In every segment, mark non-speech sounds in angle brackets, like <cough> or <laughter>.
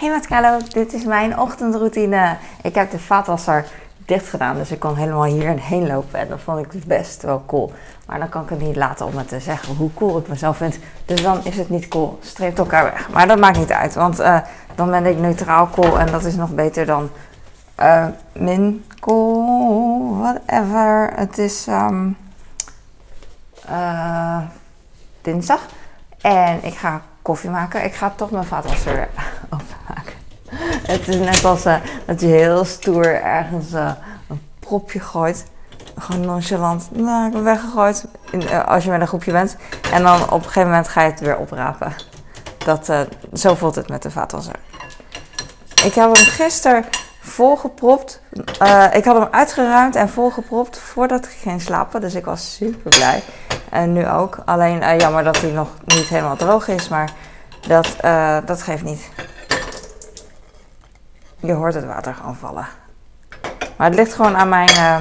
Hey Matcalo, dit is mijn ochtendroutine. Ik heb de vaatwasser dicht gedaan, dus ik kon helemaal hierheen lopen. En dat vond ik best wel cool. Maar dan kan ik het niet laten om het te zeggen hoe cool ik mezelf vind. Dus dan is het niet cool. Streeft elkaar weg. Maar dat maakt niet uit, want uh, dan ben ik neutraal cool. En dat is nog beter dan uh, min cool, whatever. Het is um, uh, dinsdag. En ik ga koffie maken. Ik ga toch mijn vaatwasser <laughs> openmaken. Het is net als uh, dat je heel stoer ergens uh, een propje gooit. Gewoon nonchalant. Nou, ik heb weggegooid. In, uh, als je met een groepje bent. En dan op een gegeven moment ga je het weer oprapen. Dat, zo voelt het met de vaatwasser. Ik heb hem gisteren volgepropt. ik had hem uitgeruimd en volgepropt voordat ik ging slapen. Dus ik was super blij. En nu ook. Alleen jammer dat hij nog niet helemaal droog is, maar dat, dat geeft niet. Je hoort het water gewoon vallen. Maar het ligt gewoon aan mijn uh,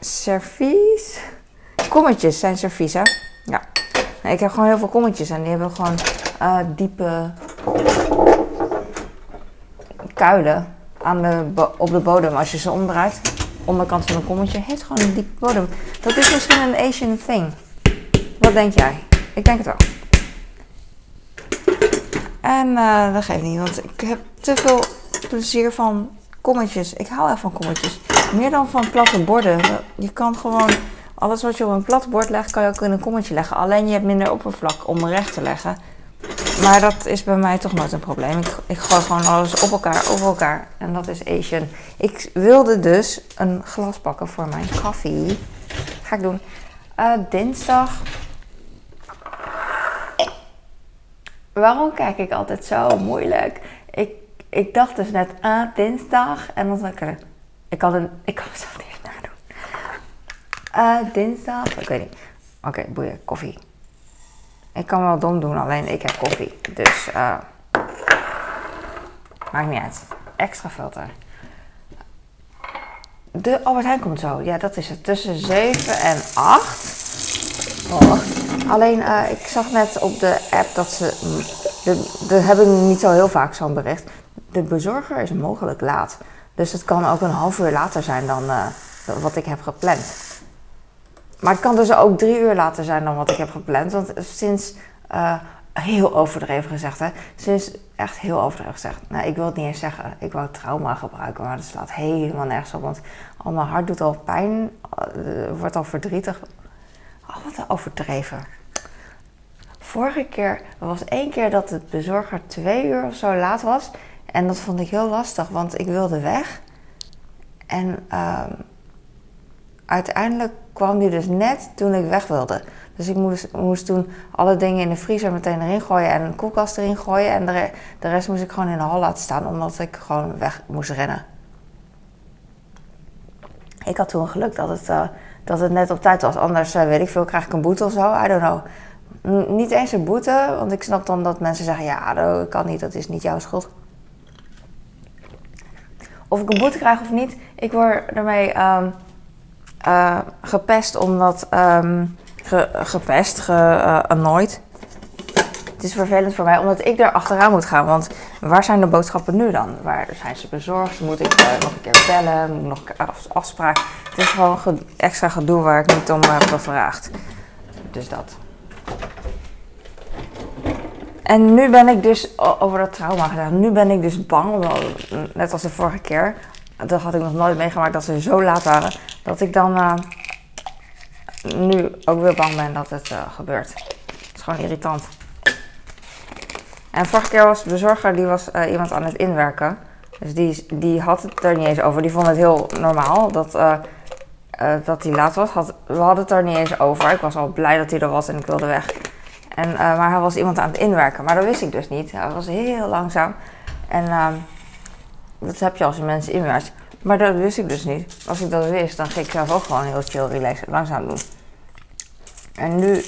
servies. Kommetjes zijn servies, hè? Ja. Ik heb gewoon heel veel kommetjes en die hebben gewoon diepe kuilen aan de op de bodem als je ze omdraait onderkant van een kommetje heeft gewoon een diepe bodem. Dat is misschien een Asian thing. Wat denk jij? Ik denk het wel. En dat geeft niet, want ik heb te veel plezier van kommetjes. Ik hou echt van kommetjes. Meer dan van platte borden. Je kan gewoon alles wat je op een plat bord legt, kan je ook in een kommetje leggen. Alleen je hebt minder oppervlak om recht te leggen. Maar dat is bij mij toch nooit een probleem. Ik, ik gewoon alles op elkaar, over elkaar. En dat is Asian. Ik wilde dus een glas pakken voor mijn koffie. Ga ik doen. Uh, dinsdag. Waarom kijk ik altijd zo moeilijk? Ik, ik dacht dus net, ah, dinsdag. En dan zat ik er. Ik kan, een, ik kan mezelf niet eens nadoen. Uh, dinsdag. Ik weet niet. Oké, boeien. Koffie. Ik kan wel dom doen, alleen ik heb koffie. Dus uh, maakt niet uit. Extra filter. De Albert Heijn komt zo. Ja, dat is het. Tussen 7 en 8. Oh. Alleen, uh, ik zag net op de app dat ze... De hebben niet zo heel vaak zo'n bericht. De bezorger is mogelijk laat. Dus het kan ook een half uur later zijn dan uh, wat ik heb gepland. Maar het kan dus ook drie uur later zijn dan wat ik heb gepland. Want sinds, uh, heel overdreven gezegd hè, sinds echt heel overdreven gezegd. Nou, ik wil het niet eens zeggen. Ik wou trauma gebruiken, maar dat slaat helemaal nergens op. Want al mijn hart doet al pijn, wordt al verdrietig. Oh, wat overdreven. Vorige keer, er was één keer dat de bezorger twee uur of zo laat was. En dat vond ik heel lastig, want ik wilde weg. En... Uh, uiteindelijk kwam die dus net toen ik weg wilde. Dus ik moest, moest toen alle dingen in de vriezer meteen erin gooien en een koelkast erin gooien. En de, de rest moest ik gewoon in de hal laten staan, omdat ik gewoon weg moest rennen. Ik had toen geluk dat het, uh, dat het net op tijd was. Anders uh, weet ik veel, krijg ik een boete of zo. I don't know. Niet eens een boete, want ik snap dan dat mensen zeggen: ja, dat kan niet, dat is niet jouw schuld. Of ik een boete krijg of niet, ik word ermee. Um, uh, gepest omdat. Ge, gepest, geannoyed. Uh, het is vervelend voor mij omdat ik daar achteraan moet gaan. Want waar zijn de boodschappen nu dan? Waar zijn ze bezorgd? Moet ik uh, nog een keer bellen? Moet ik nog afspraak? Het is gewoon ge extra gedoe waar ik niet om heb gevraagd. Dus dat. En nu ben ik dus, over dat trauma gedaan, nu ben ik dus bang, net als de vorige keer, dat had ik nog nooit meegemaakt dat ze zo laat waren. Dat ik dan uh, nu ook weer bang ben dat het gebeurt. Het is gewoon irritant. En vorige keer was de bezorger, die was uh, iemand aan het inwerken. Dus die, die had het er niet eens over. Die vond het heel normaal dat, dat hij laat was. We hadden het er niet eens over. Ik was al blij dat hij er was en ik wilde weg. En, maar hij was iemand aan het inwerken. Maar dat wist ik dus niet. Hij was heel langzaam. En ehm, dat heb je als je mensen inwerkt. Maar dat wist ik dus niet. Als ik dat wist, dan ging ik zelf ook gewoon heel chill, relaxed, langzaam doen. En nu,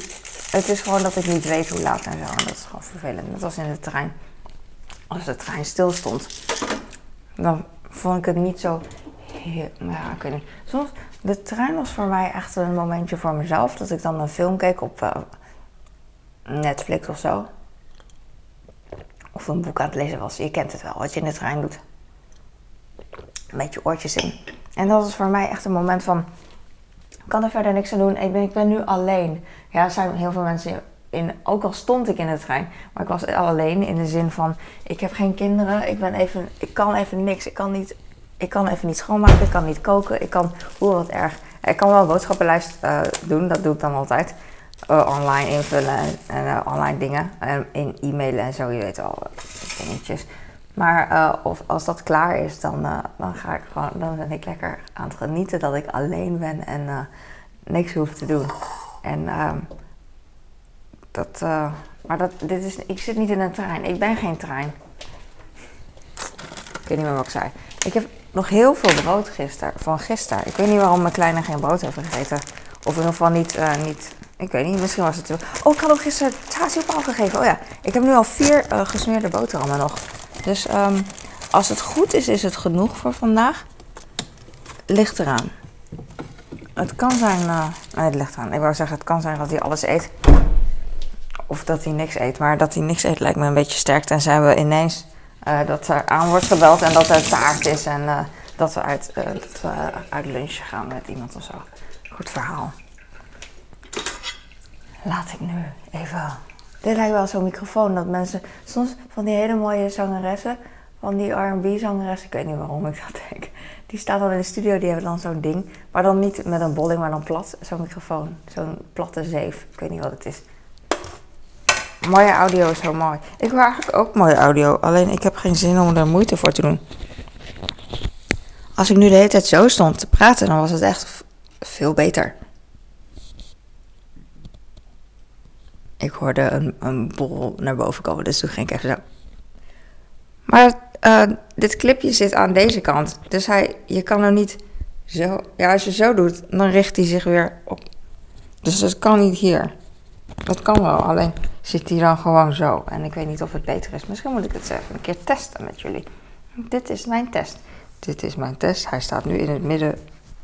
het is gewoon dat ik niet weet hoe laat en zo. En dat is gewoon vervelend. Net als in de trein. Als de trein stil stond, dan vond ik het niet zo nou ja, ik weet. Soms, de trein was voor mij echt een momentje voor mezelf. Dat ik dan een film keek op uh, Netflix of zo. Of een boek aan het lezen was. Je kent het wel, wat je in de trein doet. Met je oortjes in. En dat was voor mij echt een moment van, ik kan er verder niks aan doen. Ik ben, ik ben nu alleen. Ja, er zijn heel veel mensen in, ook al stond ik in de trein, maar ik was alleen in de zin van, ik heb geen kinderen, ik ben even, ik kan even niks, ik kan niet, ik kan even niet schoonmaken, ik kan niet koken, ik kan, hoe wat erg, ik kan wel een boodschappenlijst uh, doen, dat doe ik dan altijd. Uh, online invullen en uh, online dingen. in e-mailen en zo, je weet al, dingetjes. Maar of als dat klaar is, dan, dan ga ik gewoon, dan ben ik lekker aan het genieten dat ik alleen ben en niks hoef te doen. En ehm, dat, maar dat, dit is, ik zit niet in een trein. Ik ben geen trein. Ik weet niet meer wat ik zei. Ik heb nog heel veel brood gisteren, van gisteren. Ik weet niet waarom mijn kleine geen brood heeft gegeten. Of in ieder geval niet, niet ik weet niet, misschien was het... Oh, ik had ook gisteren op afgegeven. Oh ja, ik heb nu al vier gesmeerde boterhammen nog. Dus um, als het goed is, is het genoeg voor vandaag. Ligt eraan. Het kan zijn... Uh, nee, het ligt eraan. Ik wou zeggen, het kan zijn dat hij alles eet. Of dat hij niks eet. Maar dat hij niks eet lijkt me een beetje sterk. En zijn we ineens uh, dat er aan wordt gebeld en dat er taart is. En uh, dat we uit, dat we uit lunch gaan met iemand of zo. Goed verhaal. Laat ik nu even. Dit lijkt wel zo'n microfoon dat mensen soms van die hele mooie zangeressen, van die RB-zangeressen, ik weet niet waarom ik dat denk. Die staat dan in de studio, die hebben dan zo'n ding, maar dan niet met een bolling, maar dan plat. Zo'n microfoon, zo'n platte zeef. Ik weet niet wat het is. Mooie audio is zo mooi. Ik wil eigenlijk ook mooie audio, alleen ik heb geen zin om er moeite voor te doen. Als ik nu de hele tijd zo stond te praten, dan was het echt veel beter. Ik hoorde een, een bol naar boven komen, dus toen ging ik even zo. Maar uh, dit clipje zit aan deze kant, dus hij, je kan hem niet zo... Ja, als je zo doet, dan richt hij zich weer op. Dus dat kan niet hier. Dat kan wel, alleen zit hij dan gewoon zo. En ik weet niet of het beter is. Misschien moet ik het even een keer testen met jullie. Dit is mijn test. Dit is mijn test. Hij staat nu in het midden.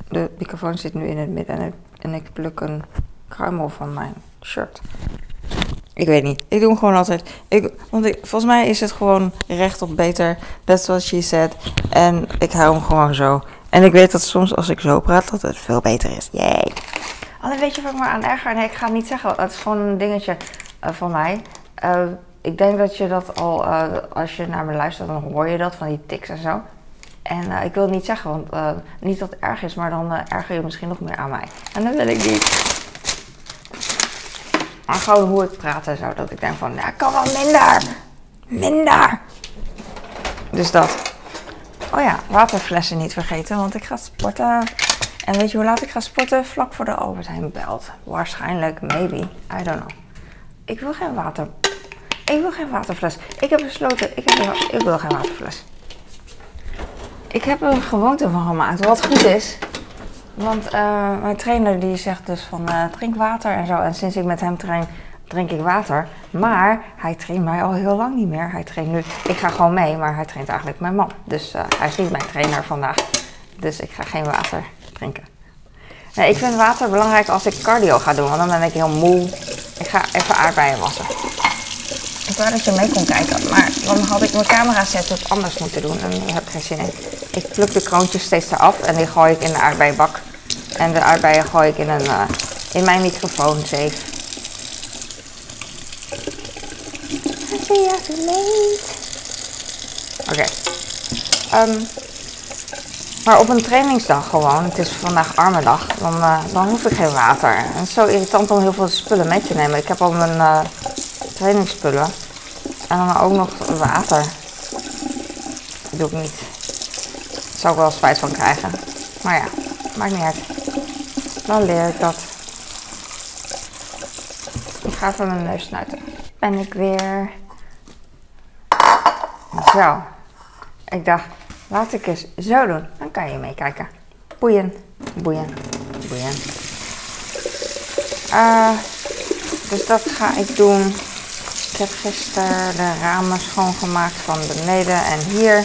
De microfoon zit nu in het midden. En ik, en ik pluk een kruimel van mijn shirt. Ik weet niet. Ik doe hem gewoon altijd. Ik, want ik, volgens mij is het gewoon rechtop beter. That's what she said. En ik hou hem gewoon zo. En ik weet dat soms als ik zo praat, dat het veel beter is. Yay. Alleen weet je wat ik me aan erger? Nee, ik ga het niet zeggen. Het is gewoon een dingetje uh, van mij. Uh, ik denk dat je dat al, uh, als je naar me luistert, dan hoor je dat van die tics en zo. En ik wil het niet zeggen, want niet dat het erg is, maar dan erger je misschien nog meer aan mij. En dat wil ik niet. Maar gewoon hoe ik praat en zo. Dat ik denk van, ja, kan wel minder. Minder. Dus dat. Oh ja, waterflessen niet vergeten, want ik ga sporten. En weet je hoe laat ik ga sporten? Vlak voor de Albert Heijn belt. Waarschijnlijk, maybe. I don't know. Ik wil geen water. Ik wil geen waterfles. Ik heb besloten, ik, ik wil geen waterfles. Ik heb een gewoonte van gemaakt. Wat goed is, want uh, mijn trainer die zegt dus van uh, drink water en zo. En sinds ik met hem train, drink ik water. Maar hij traint mij al heel lang niet meer. Hij traint nu, ik ga gewoon mee, maar hij traint eigenlijk mijn man. Dus uh, hij is niet mijn trainer vandaag. Dus ik ga geen water drinken. Nee, ik vind water belangrijk als ik cardio ga doen, want dan ben ik heel moe. Ik ga even aardbeien wassen. Ik wou dat je mee kon kijken, maar dan had ik mijn camera setup anders moeten doen en daar heb ik geen zin in. Ik pluk de kroontjes steeds eraf en die gooi ik in de aardbeienbak. En de aardbeien gooi ik in, een, uh, in mijn microfoon safe. Zie je too late. Oké. Okay. Um, maar op een trainingsdag gewoon, het is vandaag arme dag, dan, uh, dan hoef ik geen water. En het is zo irritant om heel veel spullen mee te nemen. Ik heb al mijn uh, trainingsspullen. En dan ook nog water. Dat doe ik niet. Daar zou ik wel spijt van krijgen. Maar ja, maakt niet uit. Dan leer ik dat. Ik ga even mijn neus snuiten. Ben ik weer. Zo. Ik dacht, laat ik eens zo doen. Dan kan je meekijken. Boeien, boeien, boeien. Uh, dus dat ga ik doen. Ik heb gisteren de ramen schoongemaakt van beneden en hier.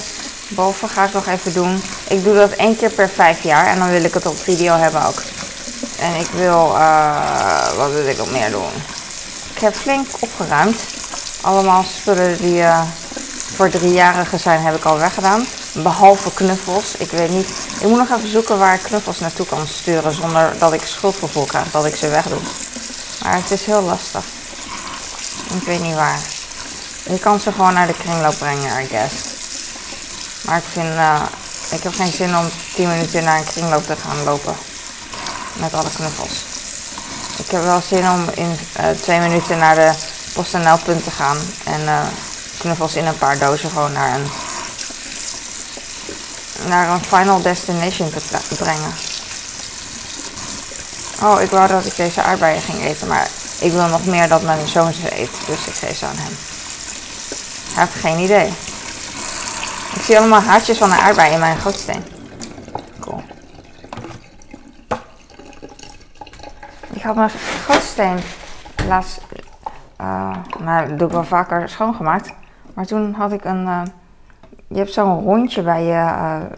Boven ga ik nog even doen. Ik doe dat één keer per vijf jaar en dan wil ik het op video hebben ook. En ik wil, uh, wat wil ik nog meer doen? Ik heb flink opgeruimd. Allemaal spullen die, uh, voor driejarigen zijn heb ik al weggedaan. Behalve knuffels. Ik weet niet. Ik moet nog even zoeken waar ik knuffels naartoe kan sturen zonder dat ik schuldgevoel krijg dat ik ze wegdoe. Maar het is heel lastig. Ik weet niet waar. Je kan ze gewoon naar de kringloop brengen, I guess. Maar ik vind, uh, ik heb geen zin om 10 minuten naar een kringloop te gaan lopen. Met alle knuffels. Ik heb wel zin om in uh, twee minuten naar de PostNL-punt te gaan. En uh, knuffels in een paar dozen gewoon naar een, naar een final destination te brengen. Oh, ik wou dat ik deze aardbeien ging eten, maar ik wil nog meer dat mijn zoon ze eet. Dus ik geef ze aan hem. Hij heeft geen idee. Ik zie allemaal haartjes van een aardbei in mijn gootsteen. Cool. Ik had mijn gootsteen laatst, uh, nou, dat doe ik wel vaker schoongemaakt. Maar toen had ik een, uh, je hebt zo'n rondje bij je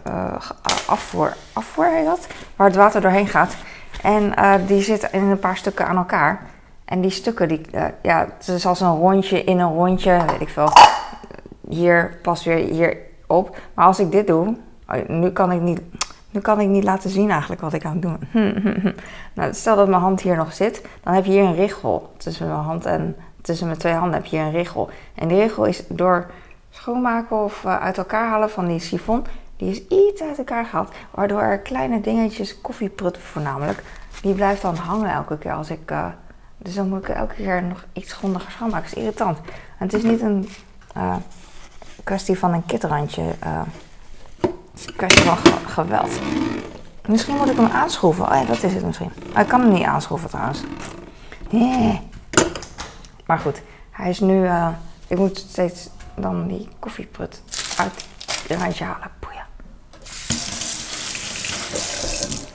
uh, afvoer, afvoer heet dat, waar het water doorheen gaat. En die zit in een paar stukken aan elkaar. En die stukken, die, ja, het is als een rondje in een rondje, weet ik veel. Hier past weer hier op. Maar als ik dit doe, oh, nu kan ik niet, nu kan ik niet laten zien eigenlijk wat ik aan het doen <laughs> nou, stel dat mijn hand hier nog zit, dan heb je hier een richel. Tussen mijn hand en tussen mijn twee handen heb je een richel. En die richel is door schoonmaken of uh, uit elkaar halen van die sifon, die is iets uit elkaar gehaald. Waardoor er kleine dingetjes, koffieprut voornamelijk, die blijft dan hangen elke keer als ik... Uh, dus dan moet ik elke keer nog iets grondiger schoonmaken. Dat is irritant. Het is niet een... Uh, kwestie van een kitrandje. Uh, een kwestie van geweld. Misschien moet ik hem aanschroeven. Oh ja, dat is het misschien. Ik kan hem niet aanschroeven trouwens. Nee. Maar goed, hij is nu... Uh, ik moet steeds dan die koffieprut uit het randje halen. Boeien.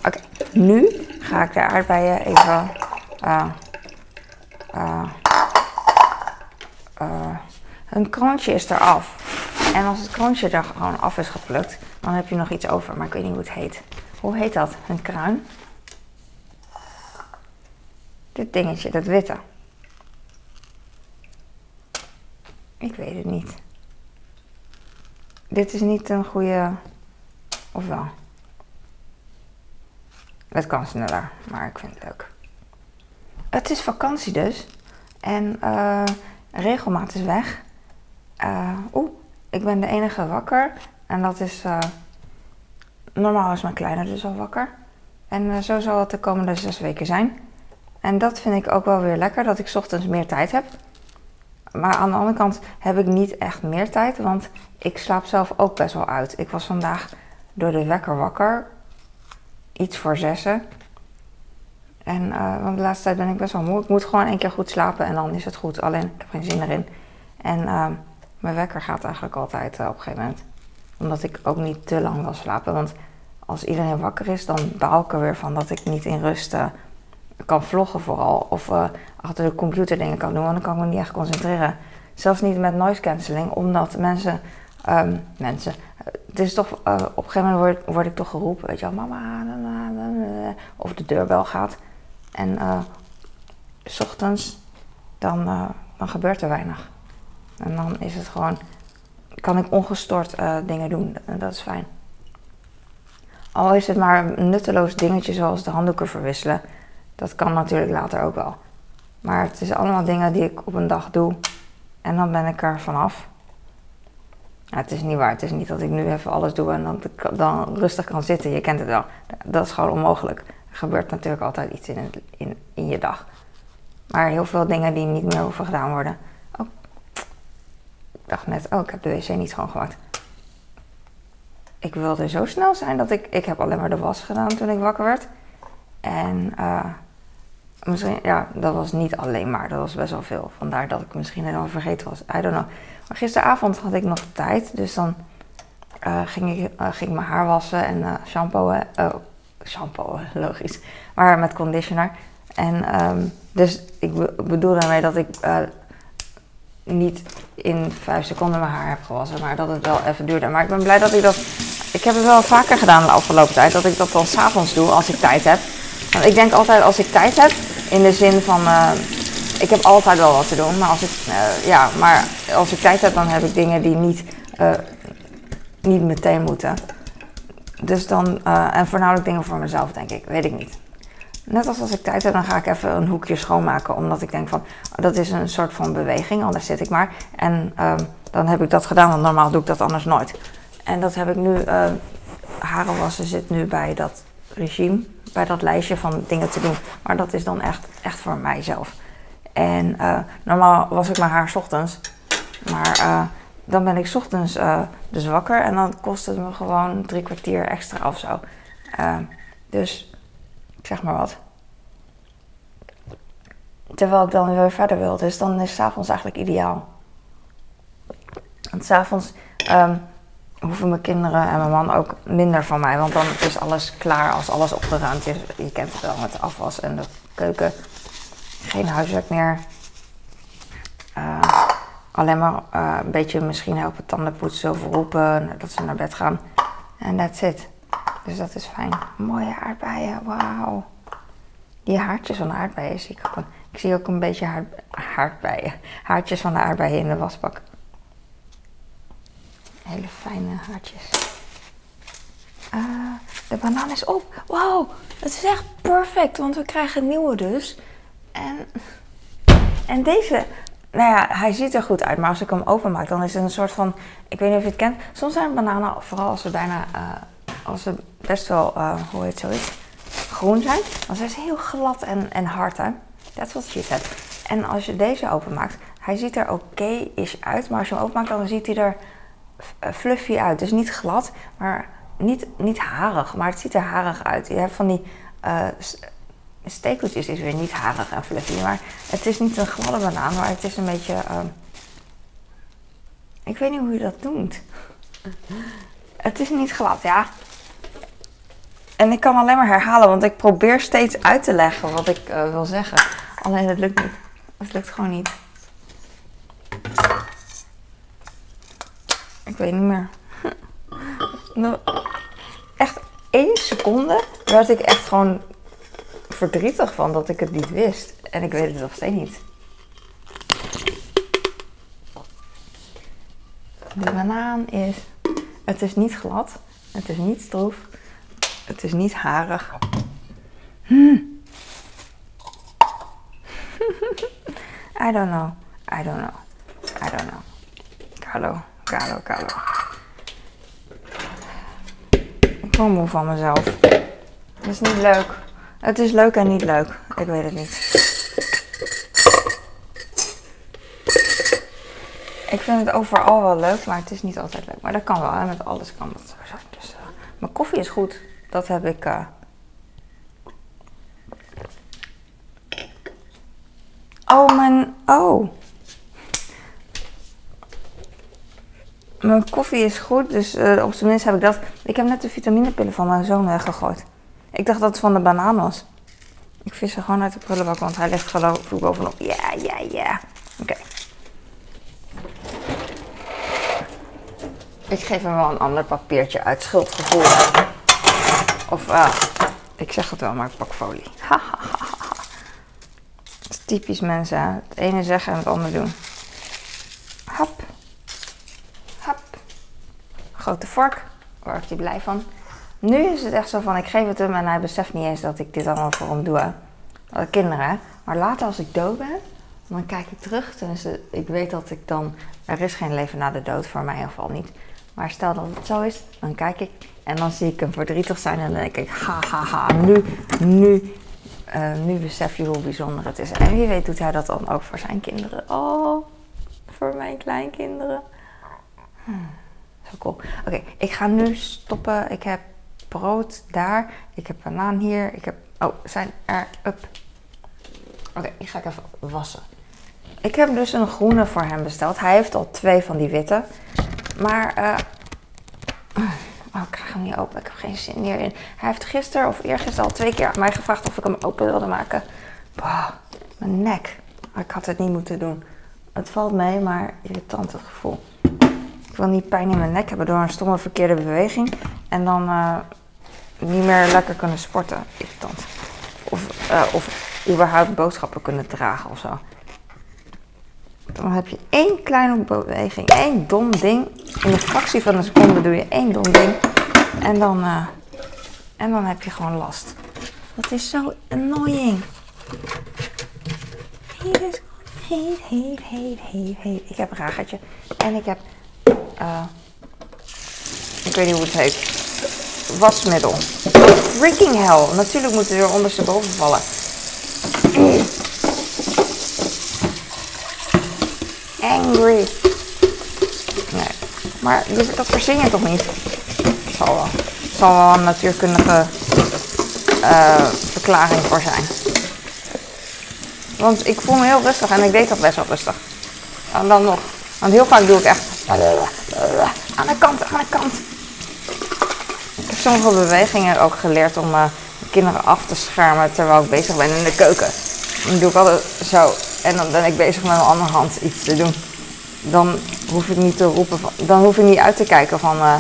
Oké, nu ga ik de aardbeien even... Uh, een kroontje is eraf. En als het kroontje er gewoon af is geplukt, dan heb je nog iets over. Maar ik weet niet hoe het heet. Hoe heet dat? Een kruin? Dit dingetje, dat witte. Ik weet het niet. Dit is niet een goede. Of wel? Het kan sneller, maar ik vind het leuk. Het is vakantie dus. En uh, regelmaat is weg. Uh, Oeh, ik ben de enige wakker. En dat is. Uh, normaal is mijn kleine dus al wakker. En uh, zo zal het de komende zes weken zijn. En dat vind ik ook wel weer lekker, dat ik ochtends meer tijd heb. Maar aan de andere kant heb ik niet echt meer tijd, want ik slaap zelf ook best wel uit. Ik was vandaag door de wekker wakker, iets voor zessen. En uh, want de laatste tijd ben ik best wel moe. Ik moet gewoon één keer goed slapen en dan is het goed. Alleen, ik heb geen zin erin. En uh, mijn wekker gaat eigenlijk altijd uh, op een gegeven moment. Omdat ik ook niet te lang wil slapen. Want als iedereen wakker is, dan baal ik er weer van dat ik niet in rust uh, kan vloggen vooral. Of uh, achter de computer dingen kan doen, want dan kan ik me niet echt concentreren. Zelfs niet met noise cancelling, omdat mensen... Um, mensen het is toch, op een gegeven moment word, word, ik toch geroepen, weet je wel, mama, of de deurbel gaat. En s ochtends, dan, dan gebeurt er weinig. En dan is het gewoon, kan ik ongestoord uh, dingen doen. En dat is fijn. Al is het maar een nutteloos dingetje zoals de handdoeken verwisselen. Dat kan natuurlijk later ook wel. Maar het is allemaal dingen die ik op een dag doe. En dan ben ik er vanaf. Het is niet waar. Het is niet dat ik nu even alles doe en dan, dan rustig kan zitten. Je kent het wel. Dat is gewoon onmogelijk. Er gebeurt natuurlijk altijd iets in, in, in je dag. Maar heel veel dingen die niet meer hoeven gedaan worden dacht net, oh, ik heb de wc niet schoongemaakt. Ik wilde zo snel zijn dat ik... Ik heb alleen maar de was gedaan toen ik wakker werd. En uh, misschien... Ja, dat was niet alleen maar. Dat was best wel veel. Vandaar dat ik misschien helemaal vergeten was. I don't know. Maar gisteravond had ik nog tijd. Dus dan uh, ging, ik, uh, ging mijn haar wassen en shampooen. Oh, shampoo, <laughs> logisch. Maar met conditioner. En um, dus ik bedoel daarmee dat ik niet in vijf seconden mijn haar heb gewassen, maar dat het wel even duurde. Maar ik ben blij dat ik dat. Ik heb het wel vaker gedaan de afgelopen tijd, dat ik dat dan s'avonds doe als ik tijd heb. Want ik denk altijd als ik tijd heb, in de zin van. Uh, ik heb altijd wel wat te doen, maar als ik. Uh, ja, maar als ik tijd heb, dan heb ik dingen die niet, eh, niet meteen moeten. Dus dan, eh, en voornamelijk dingen voor mezelf, denk ik. Weet ik niet. Net als als ik tijd heb, dan ga ik even een hoekje schoonmaken. Omdat ik denk van, dat is een soort van beweging, anders zit ik maar. En ehm, dan heb ik dat gedaan, want normaal doe ik dat anders nooit. En dat heb ik nu, uh, haren wassen zit nu bij dat regime. Bij dat lijstje van dingen te doen. Maar dat is dan echt, echt voor mijzelf. En uh, normaal was ik mijn haar ochtends. Maar uh, dan ben ik ochtends uh, dus wakker. En dan kost het me gewoon drie kwartier extra of zo. dus zeg maar wat. Terwijl ik dan weer verder wil. Dus dan is s'avonds eigenlijk ideaal. Want s'avonds um, hoeven mijn kinderen en mijn man ook minder van mij. Want dan is alles klaar als alles opgeruimd is. Je kent het wel met afwas en de keuken. Geen huiswerk meer. Uh, alleen maar uh, een beetje misschien helpen tanden poetsen of roepen dat ze naar bed gaan. En that's it. Dus dat is fijn. Mooie aardbeien, wauw. Die haartjes van de aardbeien zie ik ook. Een, ik zie ook een beetje haar, haardbeien. Haartjes van de aardbeien in de wasbak. Hele fijne haartjes. Uh, de banaan is op. Wauw, het is echt perfect, want we krijgen nieuwe dus. En, en deze, nou ja, hij ziet er goed uit, maar als ik hem openmaak, dan is het een soort van, ik weet niet of je het kent. Soms zijn bananen, vooral als ze bijna, uh, als ze best wel, uh, hoe heet zoiets, groen zijn, dan zijn ze heel glad en, en hard, hè. That's what she said. En als je deze openmaakt, hij ziet er oké is uit, maar als je hem openmaakt, dan ziet hij er fluffy uit. Dus niet glad, maar niet, niet harig, maar het ziet er harig uit. Je hebt van die uh, stekeltjes is weer niet harig en fluffy, maar het is niet een gladde banaan, maar het is een beetje. Uh, ik weet niet hoe je dat noemt. Het is niet glad, ja. En ik kan alleen maar herhalen, want ik probeer steeds uit te leggen wat ik uh, wil zeggen. Alleen het lukt niet. Het lukt gewoon niet. Ik weet niet meer. <laughs> nou, echt één seconde werd ik echt gewoon verdrietig van dat ik het niet wist. En ik weet het nog steeds niet. De banaan is. Het is niet glad. Het is niet stroef. Het is niet harig. Hmm. <laughs> I don't know. I don't know. I don't know. Carlo, Carlo, Carlo. Ik word moe van mezelf. Het is niet leuk. Het is leuk en niet leuk. Ik weet het niet. Ik vind het overal wel leuk, maar het is niet altijd leuk. Maar dat kan wel, met alles kan dat zo. Dus, uh, mijn koffie is goed. Dat heb ik. Uh... Oh, mijn. Oh. Mijn koffie is goed, dus uh, op zijn minst heb ik dat. Ik heb net de vitaminepillen van mijn zoon weggegooid. Ik dacht dat het van de banaan was. Ik vis ze gewoon uit de prullenbak, want hij ligt geloof ik bovenop. Ja, ja, ja. Oké. Ik geef hem wel een ander papiertje uit schuldgevoel. Of, uh, ik zeg het wel, maar ik pak folie. <laughs> Het is typisch mensen. Het ene zeggen en het andere doen. Hap. Hap. Grote vork. Waar ik die blij van. Nu is het echt zo van, ik geef het hem en hij beseft niet eens dat ik dit allemaal voor hem doe. Hè. Kinderen. Maar later als ik dood ben, dan kijk ik terug. Tenminste, ik weet dat ik dan, er is geen leven na de dood, voor mij in ieder geval niet. Maar stel dat het zo is, dan kijk ik en dan zie ik hem verdrietig zijn en dan denk ik, ha ha ha, nu, nu, uh, nu besef je hoe bijzonder het is. En wie weet doet hij dat dan ook voor zijn kinderen. Oh, voor mijn kleinkinderen. Hmm, zo cool. Oké, ik ga nu stoppen. Ik heb brood daar. Ik heb banaan hier. Ik heb... Oh, zijn er... Up. Oké, die ga ik even wassen. Ik heb dus een groene voor hem besteld. Hij heeft al twee van die witte. Maar... Uh, oh, ik krijg hem niet open. Ik heb geen zin meer in. Hij heeft gisteren of eergisteren al twee keer mij gevraagd of ik hem open wilde maken. Mijn nek. Ik had het niet moeten doen. Het valt mee, maar irritant het gevoel. Ik wil niet pijn in mijn nek hebben door een stomme verkeerde beweging. En dan uh, niet meer lekker kunnen sporten. Irritant. Of, uh, of überhaupt boodschappen kunnen dragen of zo. Dan heb je één kleine beweging, één dom ding. In een fractie van een seconde doe je één dom ding. En dan, uh, en dan heb je gewoon last. Dat is zo annoying. Heet is heet, heet, heet, heet, heet. Ik heb een ragertje. En ik heb, uh, ik weet niet hoe het heet, wasmiddel. Freaking hell. Natuurlijk moet het weer ondersteboven vallen. Angry. Nee, maar dat verzin je toch niet? Zal wel. Zal wel een natuurkundige uh, verklaring voor zijn. Want ik voel me heel rustig en ik deed dat best wel rustig. En dan nog. Want heel vaak doe ik echt aan de kant, aan de kant. Ik heb sommige bewegingen ook geleerd om uh, kinderen af te schermen terwijl ik bezig ben in de keuken. Dan doe ik altijd zo. En dan ben ik bezig met mijn andere hand iets te doen. Dan hoef ik niet te roepen, dan hoef ik niet uit te kijken van uh,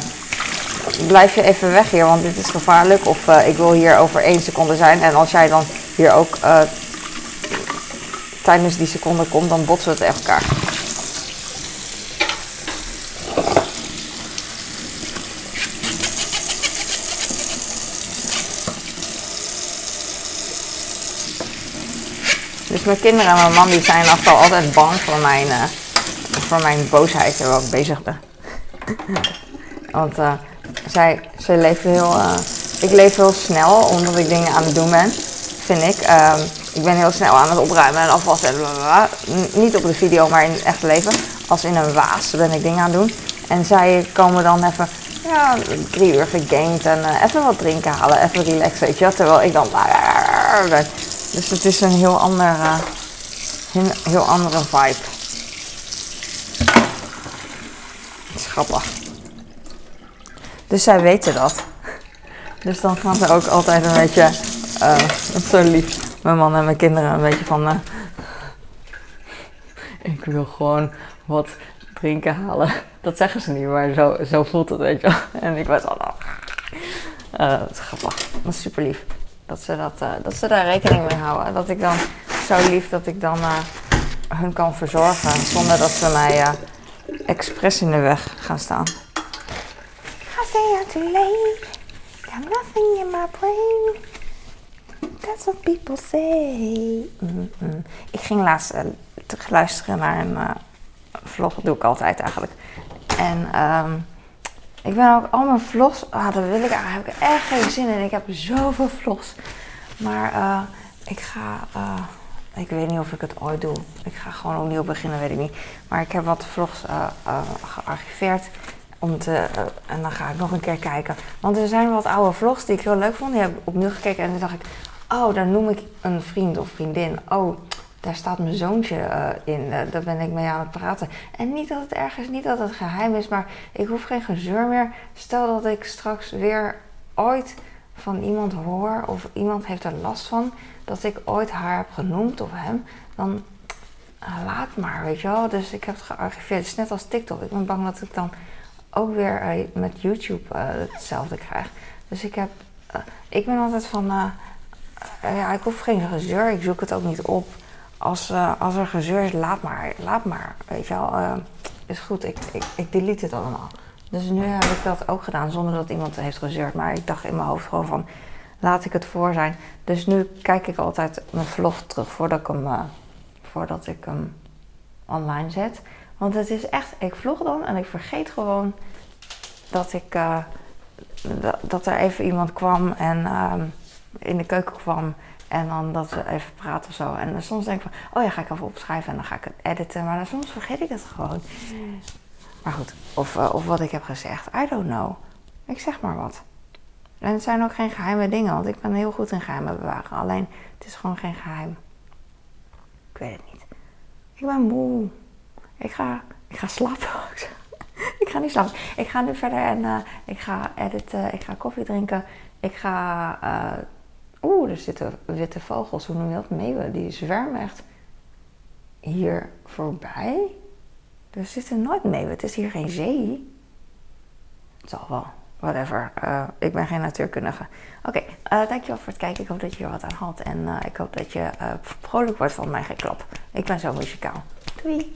blijf je even weg hier, want dit is gevaarlijk. Of uh, ik wil hier over één seconde zijn. En als jij dan hier ook uh, tijdens die seconde komt, dan botsen we echt elkaar. Dus mijn kinderen en mijn man die zijn al altijd bang voor mijn, voor mijn boosheid terwijl ik bezig ben. <laughs> Want uh, zij, zij leven heel, uh, ik leef heel snel omdat ik dingen aan het doen ben, vind ik. Uh, ik ben heel snel aan het opruimen en afwassen. Niet op de video, maar in het echte leven. Als in een waas ben ik dingen aan het doen. En zij komen dan even, ja, drie uur gegamed en even wat drinken halen, even relaxen, weet je Terwijl ik dan. Dus het is een heel, ander, heel andere vibe. Het is grappig. Dus zij weten dat. Dus dan gaan ze ook altijd een beetje, uh, zo lief, mijn man en mijn kinderen een beetje van... Uh, ik wil gewoon wat drinken halen. Dat zeggen ze niet, maar zo, zo voelt het, weet je En ik was al... Uh, dat is grappig. Dat is super lief. Dat ze, dat, dat ze daar rekening mee houden. Dat ik dan zo lief dat ik dan hun kan verzorgen. Zonder dat ze mij expres in de weg gaan staan. I say I'm too late. Got nothing in my brain. That's what people say. Mm -mm. Ik ging laatst terug luisteren naar een vlog. Dat doe ik altijd eigenlijk. En... Um, ik ben ook al mijn vlogs. Ah, dat wil ik eigenlijk. Heb ik echt geen zin in. Ik heb zoveel vlogs. Maar uh, ik ga. Ik weet niet of ik het ooit doe. Ik ga gewoon opnieuw beginnen, weet ik niet. Maar ik heb wat vlogs uh, gearchiveerd. Om te, en dan ga ik nog een keer kijken. Want er zijn wat oude vlogs die ik heel leuk vond. Die heb ik opnieuw gekeken. En toen dacht ik. Oh, daar noem ik een vriend of vriendin. Oh, daar staat mijn zoontje in. Daar ben ik mee aan het praten. En niet dat het ergens, niet dat het geheim is, maar ik hoef geen gezeur meer. Stel dat ik straks weer ooit van iemand hoor of iemand heeft er last van dat ik ooit haar heb genoemd of hem, dan uh, laat maar, weet je wel. Dus ik heb het gearchiveerd. Het is net als TikTok. Ik ben bang dat ik dan ook weer met YouTube hetzelfde krijg. Dus ik heb, ik ben altijd van, ja, ik hoef geen gezeur. Ik zoek het ook niet op als, als er gezeur is, laat maar, laat maar. Weet je wel, is goed, ik, ik delete het allemaal. Dus nu heb ik dat ook gedaan zonder dat iemand heeft gezeurd. Maar ik dacht in mijn hoofd gewoon van, laat ik het voor zijn. Dus nu kijk ik altijd mijn vlog terug voordat ik hem, uh, voordat ik hem online zet. Want het is echt, ik vlog dan en ik vergeet gewoon dat ik, dat, dat er even iemand kwam en in de keuken kwam. En dan dat we even praten of zo. En soms denk ik van, oh ja, ga ik even opschrijven en dan ga ik het editen. Maar dan soms vergeet ik het gewoon. Maar goed, of, uh, of wat ik heb gezegd, I don't know. Ik zeg maar wat. En het zijn ook geen geheime dingen, want ik ben heel goed in geheimen bewaren. Alleen, het is gewoon geen geheim. Ik weet het niet. Ik ben moe. Ik ga, ik ga slapen. <laughs> ik ga niet slapen. Ik ga nu verder en uh, ik ga editen. Ik ga koffie drinken. Ik ga... Uh, Oeh, er zitten witte vogels, hoe noem je dat? Meeuwen, die zwermen echt hier voorbij. Er zitten nooit meeuwen, het is hier geen zee. Het zal wel, whatever. Uh, ik ben geen natuurkundige. Oké, okay, uh, dankjewel voor het kijken. Ik hoop dat je er wat aan had. En uh, ik hoop dat je vrolijk wordt van mijn geklap. Ik ben zo muzikaal. Doei!